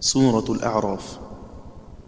سورة الأعراف.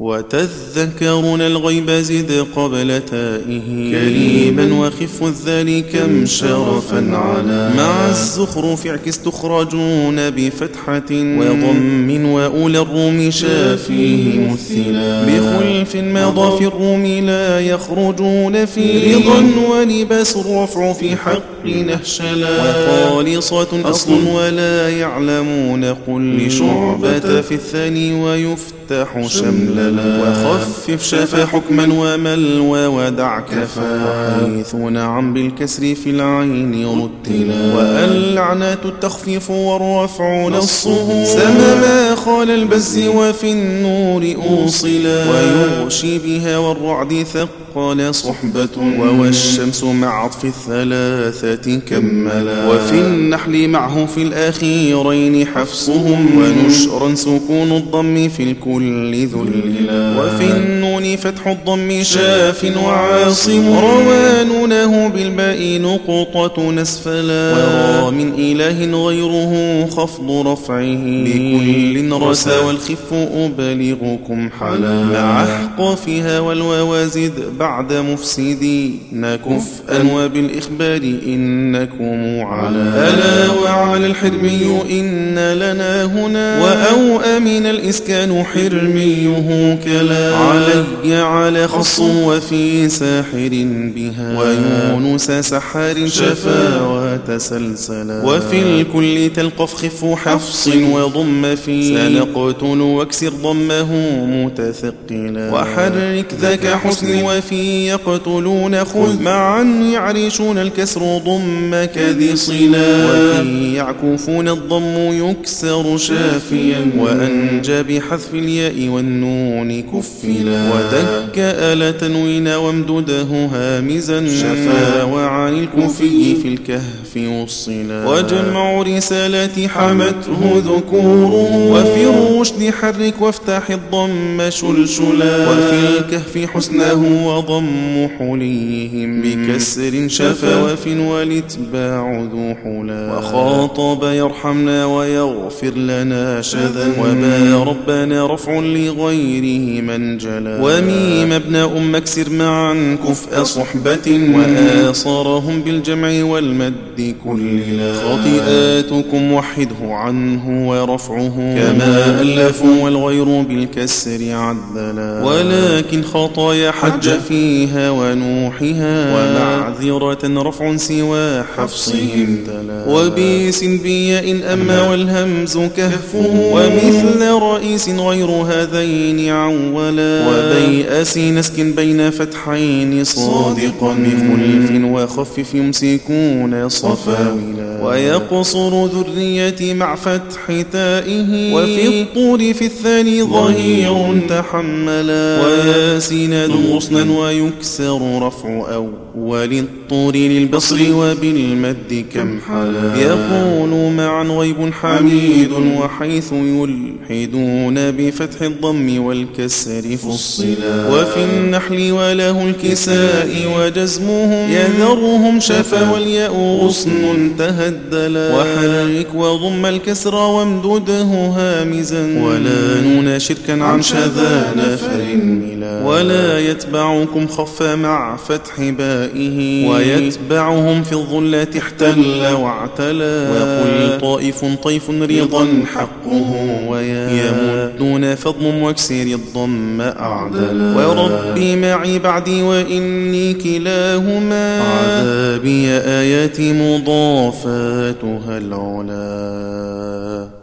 وتذكرون الغيب زد قبل تائه. كريما وخف الذل كم شرفا على. مع الزخرف اعكس تخرجون بفتحة. وضم وأولى الروم شافيه مثلا. بخلف مضى في الروم لا يخرجون في رضا ولباس الرفع في حق نهشلا. وخالصة أصل ولا يعلمون. قل لشعبة في الثاني ويفتح شمللا وخفف شفا حكما وملوى ودع كفا. حيث نعم بالكسر في العين رتلا. واللعنات التخفيف والرفع نصه سما ما خال البز وفي النور أوصلا. ويغشي بها والرعد ثقل صحبة. وهو الشمس مع عطف الثلاثة كملا. وفي النحل معه في الأخيرين حفصهم. ونشرا سكون الضم في الكل. ذللا وفي النون فتح الضم شاف وعاصم. روانونه بالباء نقطة نسفلا. ورا من إله غيره خفض رفعه. لكل رسى والخف أبلغكم حلا. مع أحقافها والووازد بعد مفسدين كفءا وبالإخبار إنكم على. ألا وعلى الحرمي إن لنا هنا. وأو أمن الإسكان حرميه كلا. علي على خص. وفي ساحر بها. ويونس سحار شفا وتسلسلا وفي الكل تلقف خف حفص وضم في. سنقتل واكسر ضمه متثقلا. وحرك ذاك حسن وفي يقتلون خذ. معا يعرشون الكسر ضم كذي صلا وفي يعكفون الضم يكسر شافيا. وأنجى بحذف الياء والنون كفلا. ودك آل تنوين وامدده هامزا شفا وعن الكوفي في الكهف وصلا. وجمع رسالة حمته ذكوره وفي الرشد حرك وافتح الضم شلشلا وفي الكهف حسنه وضم حليهم بكسر شفا وف والاتباع ذو حلا وخاطب يرحمنا ويغفر لنا شذا وما ربنا رفع لغيره منجلا وميم ابن أم اكسر معا كفء صحبة وآصرهم بالجمع والمد كللا خطئاتكم وحده عنه ورفعه كما ألفوا والغير بالكسر عدلا. ولكن خطايا حج فيها ونوحها ومعذرة رفع سوى حفصهم تلا. وبيس بياء أما والهمز كهفه. ومثل رئيس غير هذين عولا. وبيأس نسك بين فتحين صادقا بخلف وخفف يمسكون صفاولا. ويقصر ذرية مع فتح تائه. وفي الطور في الثاني ظهير تحملا. وياسين ذو غصنا ويكسر رفع أول الطور للبصر وبالمد كم حلا. يقول معا غيب حميد وحيث يلحدون بفتح الضم والكسر فصلا. وفي النحل وله الكساء وجزمهم يذرهم شفا والياء غصن تهدلا. وحرك وضم الكسر وامدده هامزا. ولا نون شركا عن شذا نفر ولا يتبعكم خف مع فتح بائه. ويتبعهم في الظلات احتل واعتلى. ويقول طائف طيف رضا حقه ويا. يمدون فضم واكسر الضم أعدلا. وربي معي بعدي وإني كلاهما. عذابي آيات مضافاتها العلا.